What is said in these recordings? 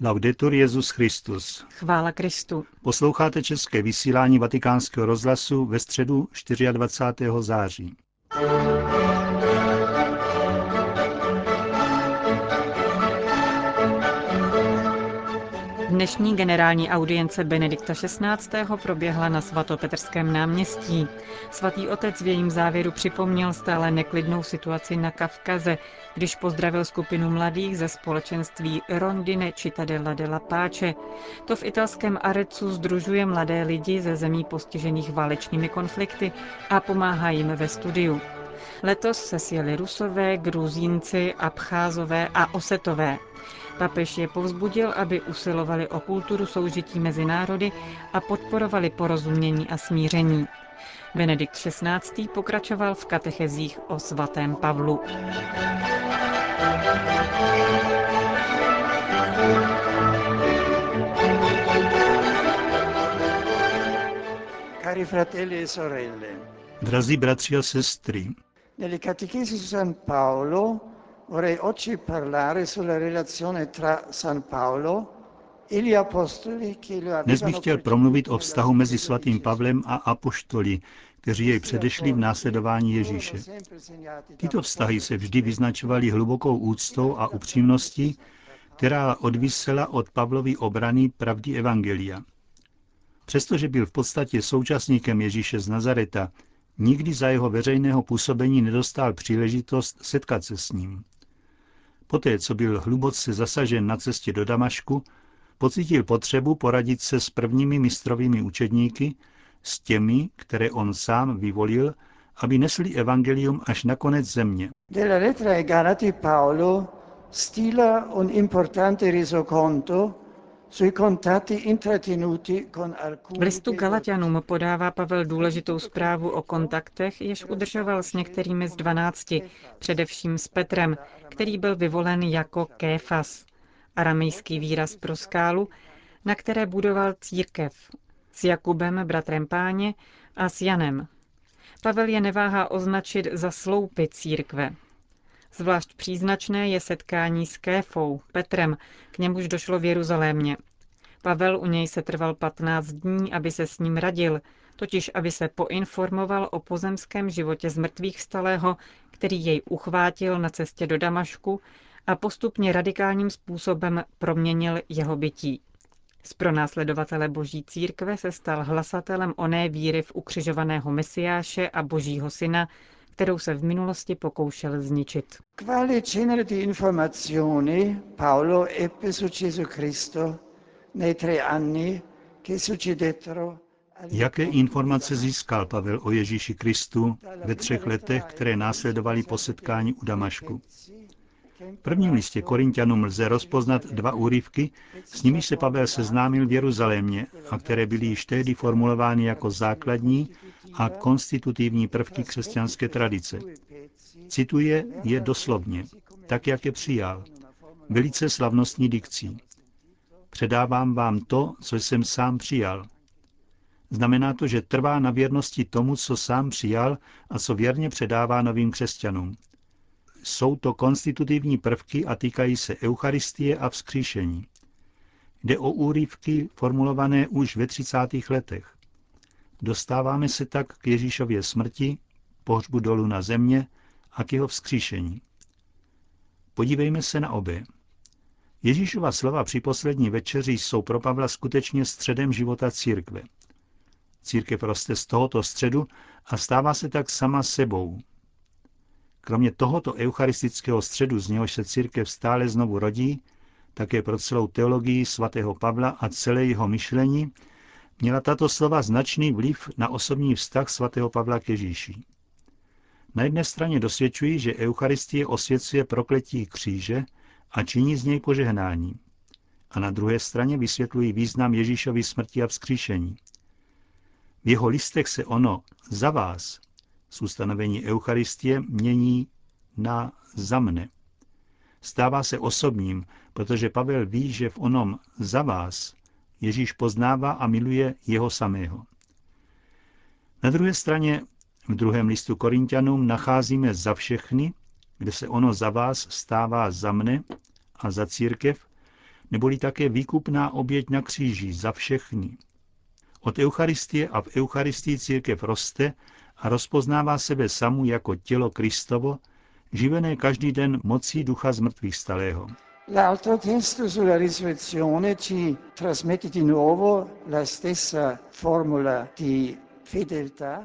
Laudetur Jezus Christus. Chvála Kristu. Posloucháte české vysílání Vatikánského rozhlasu ve středu 24. září. Dnešní generální audience Benedikta XVI. proběhla na svatopetrském náměstí. Svatý otec v jejím závěru připomněl stále neklidnou situaci na Kavkaze, když pozdravil skupinu mladých ze společenství Rondine Cittadella della Pace. To v italském Arecu združuje mladé lidi ze zemí postižených válečnými konflikty a pomáhá jim ve studiu. Letos se sjeli Rusové, Gruzínci, Abcházové a Osetové. Papež je povzbudil, aby usilovali o kulturu soužití mezi národy a podporovali porozumění a smíření. Benedikt XVI. pokračoval v katechezích o svatém Pavlu. Cari fratelli e sorelle. Drazí bratři a sestry. Nelle catechesi su San Paolo vorrei oggi parlare sulla relazione tra San Paolo e dnes bych chtěl promluvit o vztahu mezi svatým Pavlem a apoštoli, kteří jej předešli v následování Ježíše. Tyto vztahy se vždy vyznačovaly hlubokou úctou a upřímností, která odvisela od Pavlovy obrany pravdy Evangelia. Přestože byl v podstatě současníkem Ježíše z Nazareta, nikdy za jeho veřejného působení nedostal příležitost setkat se s ním. Poté, co byl hluboce zasažen na cestě do Damašku, pocítil potřebu poradit se s prvními mistrovými učedníky, s těmi, které on sám vyvolil, aby nesli evangelium až na konec země. Ai Galati Paolo stila un importante v listu Galatianům podává Pavel důležitou zprávu o kontaktech, jež udržoval s některými z dvanácti, především s Petrem, který byl vyvolen jako Kéfas, aramejský výraz pro skálu, na které budoval církev, s Jakubem, bratrem páně, a s Janem. Pavel je neváhá označit za sloupy církve, Zvlášť příznačné je setkání s Kéfou, Petrem, k němuž došlo v Jeruzalémě. Pavel u něj se trval 15 dní, aby se s ním radil, totiž aby se poinformoval o pozemském životě zmrtvých stalého, který jej uchvátil na cestě do Damašku a postupně radikálním způsobem proměnil jeho bytí. Z pronásledovatele boží církve se stal hlasatelem oné víry v ukřižovaného mesiáše a božího syna, kterou se v minulosti pokoušel zničit. Quale genere di informazioni Paolo ebbe su Gesù Cristo nei tre anni che succedettero Jaké informace získal Pavel o Ježíši Kristu ve třech letech, které následovaly po setkání u Damašku? V prvním listě Korintianům lze rozpoznat dva úryvky, s nimiž se Pavel seznámil v Jeruzalémě a které byly již tehdy formulovány jako základní a konstitutivní prvky křesťanské tradice. Cituje je doslovně, tak jak je přijal, velice slavnostní dikcí. Předávám vám to, co jsem sám přijal. Znamená to, že trvá na věrnosti tomu, co sám přijal a co věrně předává novým křesťanům. Jsou to konstitutivní prvky a týkají se Eucharistie a vzkříšení. Jde o úryvky formulované už ve 30. letech. Dostáváme se tak k Ježíšově smrti, pohřbu dolů na země a k jeho vzkříšení. Podívejme se na obě. Ježíšova slova při poslední večeři jsou pro Pavla skutečně středem života církve. Církev roste z tohoto středu a stává se tak sama sebou. Kromě tohoto eucharistického středu, z něhož se církev stále znovu rodí, také pro celou teologii svatého Pavla a celé jeho myšlení, měla tato slova značný vliv na osobní vztah svatého Pavla k Ježíši. Na jedné straně dosvědčují, že Eucharistie osvěcuje prokletí kříže a činí z něj požehnání. A na druhé straně vysvětlují význam Ježíšovy smrti a vzkříšení. V jeho listech se ono za vás z ustanovení Eucharistie mění na za mne. Stává se osobním, protože Pavel ví, že v onom za vás Ježíš poznává a miluje jeho samého. Na druhé straně v druhém listu Korintianům nacházíme za všechny, kde se ono za vás stává za mne a za církev, neboli také výkupná oběť na kříži za všechny. Od Eucharistie a v Eucharistii církev roste a rozpoznává sebe samu jako tělo Kristovo, živené každý den mocí ducha z mrtvých stalého. L'altro testo sulla risurrezione ci di nuovo la stessa formula di.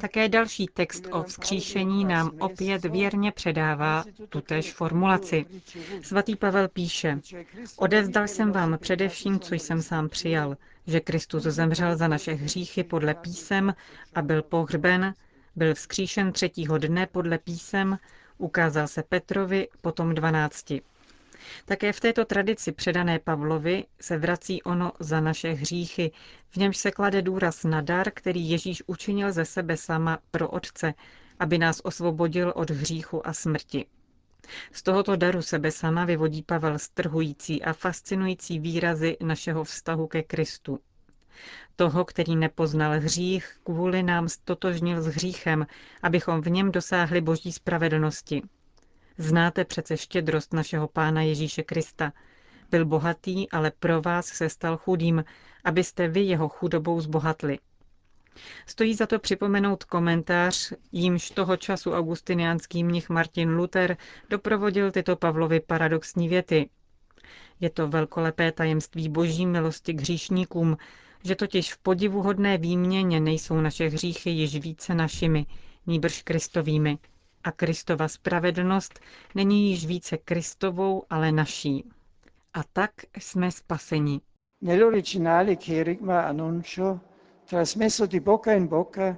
Také další text o vzkříšení nám opět věrně předává tutéž formulaci. Svatý Pavel píše, odevzdal jsem vám především, co jsem sám přijal, že Kristus zemřel za naše hříchy podle písem a byl pohřben, byl vzkříšen třetího dne podle písem, ukázal se Petrovi, potom dvanácti. Také v této tradici předané Pavlovi se vrací ono za naše hříchy, v němž se klade důraz na dar, který Ježíš učinil ze sebe sama pro Otce, aby nás osvobodil od hříchu a smrti. Z tohoto daru sebe sama vyvodí Pavel strhující a fascinující výrazy našeho vztahu ke Kristu. Toho, který nepoznal hřích, kvůli nám stotožnil s hříchem, abychom v něm dosáhli boží spravedlnosti. Znáte přece štědrost našeho Pána Ježíše Krista. Byl bohatý, ale pro vás se stal chudým, abyste vy jeho chudobou zbohatli. Stojí za to připomenout komentář, jímž toho času augustiniánský mnich Martin Luther doprovodil tyto Pavlovy paradoxní věty. Je to velkolepé tajemství boží milosti k hříšníkům, že totiž v podivuhodné výměně nejsou naše hříchy již více našimi, níbrž Kristovými a Kristova spravedlnost není již více Kristovou, ale naší. A tak jsme spaseni. Nell'originale Kerigma annuncio, trasmesso di bocca in bocca,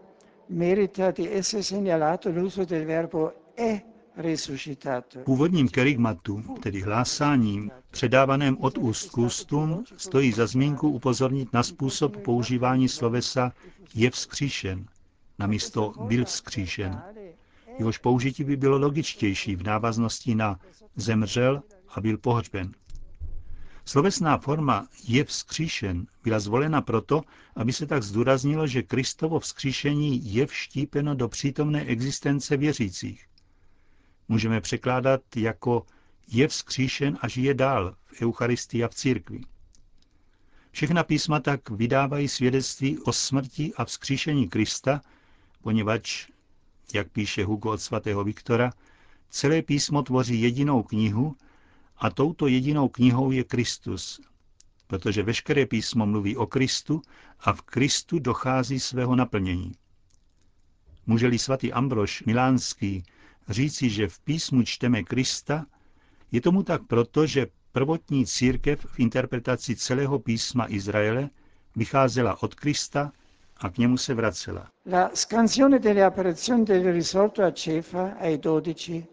merita di essere segnalato l'uso del verbo è resuscitato. V původním kerygmatu, tedy hlásáním, předávaném od úst k ústům, stojí za zmínku upozornit na způsob používání slovesa je vzkříšen, namísto byl vzkříšen. Jehož použití by bylo logičtější v návaznosti na zemřel a byl pohřben. Slovesná forma je vzkříšen byla zvolena proto, aby se tak zdůraznilo, že Kristovo vzkříšení je vštípeno do přítomné existence věřících. Můžeme překládat jako je vzkříšen a žije dál v Eucharistii a v církvi. Všechna písma tak vydávají svědectví o smrti a vzkříšení Krista, poněvadž, jak píše Hugo od svatého Viktora, celé písmo tvoří jedinou knihu a touto jedinou knihou je Kristus, protože veškeré písmo mluví o Kristu a v Kristu dochází svého naplnění. Může-li svatý Ambrož Milánský říci, že v písmu čteme Krista, je tomu tak proto, že prvotní církev v interpretaci celého písma Izraele vycházela od Krista a k němu se vracela. La scansione delle apparizioni del risorto a Cefa, ai dodici,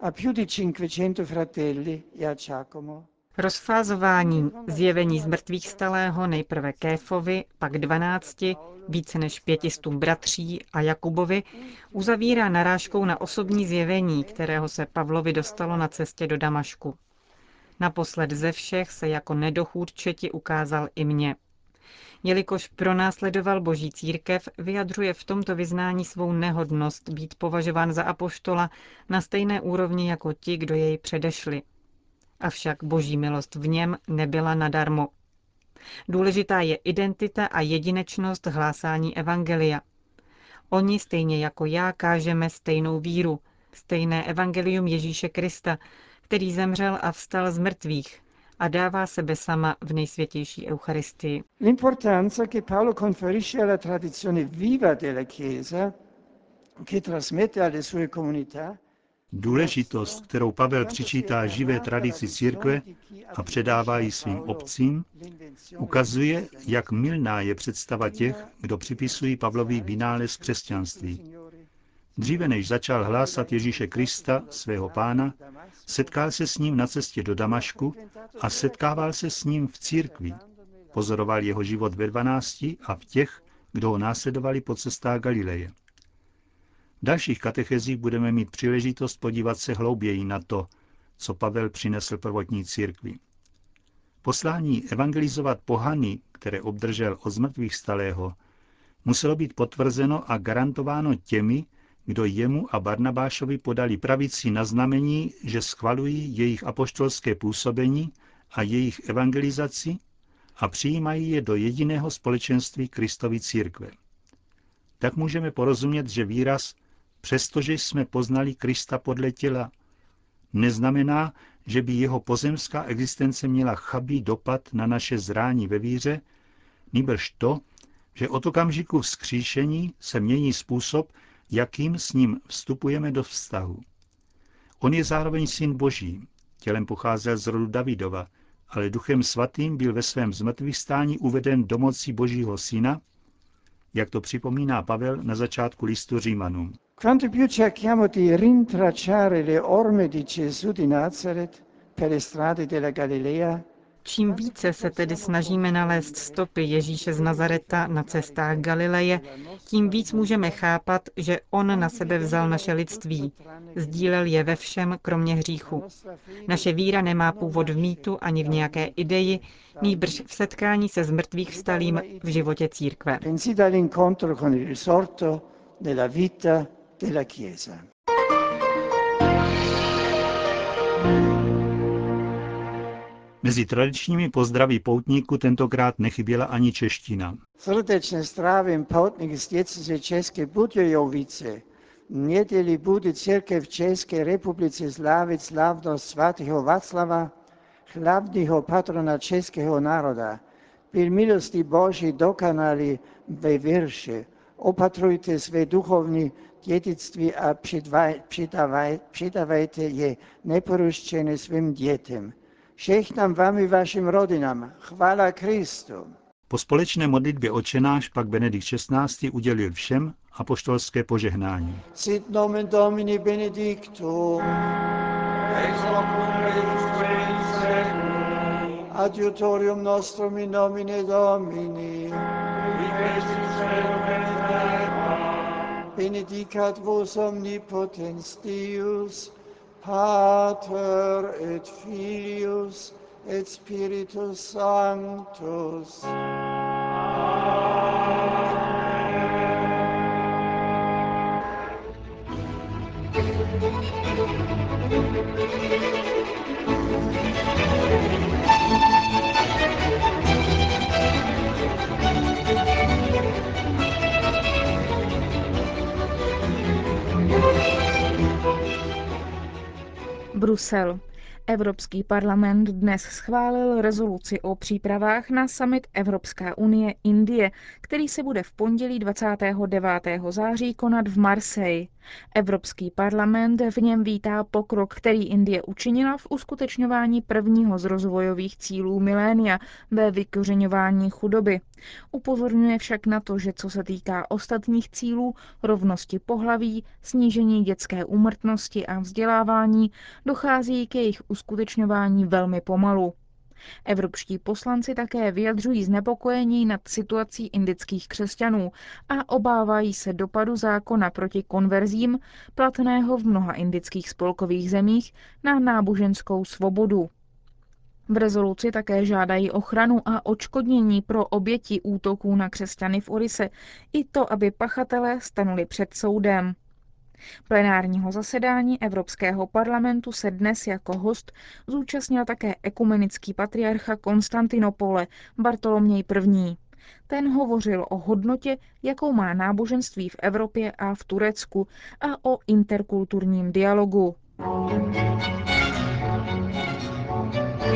a più di 500 fratelli e a Giacomo, Rozfázování zjevení z mrtvých stalého nejprve Kéfovi, pak dvanácti, více než pětistům bratří a Jakubovi, uzavírá narážkou na osobní zjevení, kterého se Pavlovi dostalo na cestě do Damašku. Naposled ze všech se jako nedochůdčeti ukázal i mně. Jelikož pronásledoval boží církev, vyjadřuje v tomto vyznání svou nehodnost být považován za apoštola na stejné úrovni jako ti, kdo jej předešli. Avšak boží milost v něm nebyla nadarmo. Důležitá je identita a jedinečnost hlásání Evangelia. Oni stejně jako já kážeme stejnou víru, stejné evangelium Ježíše Krista, který zemřel a vstal z mrtvých a dává sebe sama v nejsvětější Eucharistii. L'importanza che Paolo conferisce alla tradizione viva della Chiesa, che trasmette alle sue comunità, Důležitost, kterou Pavel přičítá živé tradici církve a předává ji svým obcím, ukazuje, jak milná je představa těch, kdo připisují Pavlovi vynález křesťanství. Dříve než začal hlásat Ježíše Krista, svého pána, setkal se s ním na cestě do Damašku a setkával se s ním v církvi. Pozoroval jeho život ve dvanácti a v těch, kdo ho následovali po cestách Galileje. V dalších katechezích budeme mít příležitost podívat se hlouběji na to, co Pavel přinesl prvotní církvi. Poslání evangelizovat pohany, které obdržel od zmrtvých stalého, muselo být potvrzeno a garantováno těmi, kdo jemu a Barnabášovi podali pravici na znamení, že schvalují jejich apoštolské působení a jejich evangelizaci a přijímají je do jediného společenství Kristovy církve. Tak můžeme porozumět, že výraz přestože jsme poznali Krista podle těla, neznamená, že by jeho pozemská existence měla chabý dopad na naše zrání ve víře, nýbrž to, že od okamžiku vzkříšení se mění způsob, jakým s ním vstupujeme do vztahu. On je zároveň syn Boží, tělem pocházel z rodu Davidova, ale duchem svatým byl ve svém zmrtvých uveden do moci Božího syna, jak to připomíná Pavel na začátku listu Římanům. Quanto più cerchiamo di rintracciare le orme di Gesù di Nazareth per le strade della Galilea, Čím více se tedy snažíme nalézt stopy Ježíše z Nazareta na cestách Galileje, tím víc můžeme chápat, že On na sebe vzal naše lidství, sdílel je ve všem, kromě hříchu. Naše víra nemá původ v mýtu ani v nějaké ideji, nýbrž v setkání se zmrtvých vstalým v životě církve. Mezi tradičními pozdraví poutníků tentokrát nechyběla ani čeština. Srdečně zdravím poutníky z dieceze České Budějovice. Neděli bude církev České republice slavit slavnost svatého Václava, hlavního patrona českého národa. Byl milosti Boží dokonali ve virši. Opatrujte své duchovní dědictví a předávajte je neporušené svým dětem. Žehnám vám i vašim rodinám. Chvála Kristu. Po společné modlitbě očenáš pak Benedikt XVI. udělil všem apoštolské požehnání. Sit nomen Domini benedictum. Ex hoc Adiutorium nostrum in nomine Domini. Benedicat vos omnipotens Deus, Pater et Filius et Spiritus Sanctus. Amen. Brusel. Evropský parlament dnes schválil rezoluci o přípravách na summit Evropská unie Indie, který se bude v pondělí 29. září konat v Marseille. Evropský parlament v něm vítá pokrok, který Indie učinila v uskutečňování prvního z rozvojových cílů milénia ve vykořeňování chudoby. Upozorňuje však na to, že co se týká ostatních cílů, rovnosti pohlaví, snížení dětské úmrtnosti a vzdělávání, dochází k jejich uskutečňování velmi pomalu. Evropští poslanci také vyjadřují znepokojení nad situací indických křesťanů a obávají se dopadu zákona proti konverzím, platného v mnoha indických spolkových zemích, na náboženskou svobodu. V rezoluci také žádají ochranu a odškodnění pro oběti útoků na křesťany v Orise, i to, aby pachatelé stanuli před soudem. Plenárního zasedání Evropského parlamentu se dnes jako host zúčastnil také ekumenický patriarcha Konstantinopole Bartoloměj I. Ten hovořil o hodnotě, jakou má náboženství v Evropě a v Turecku a o interkulturním dialogu.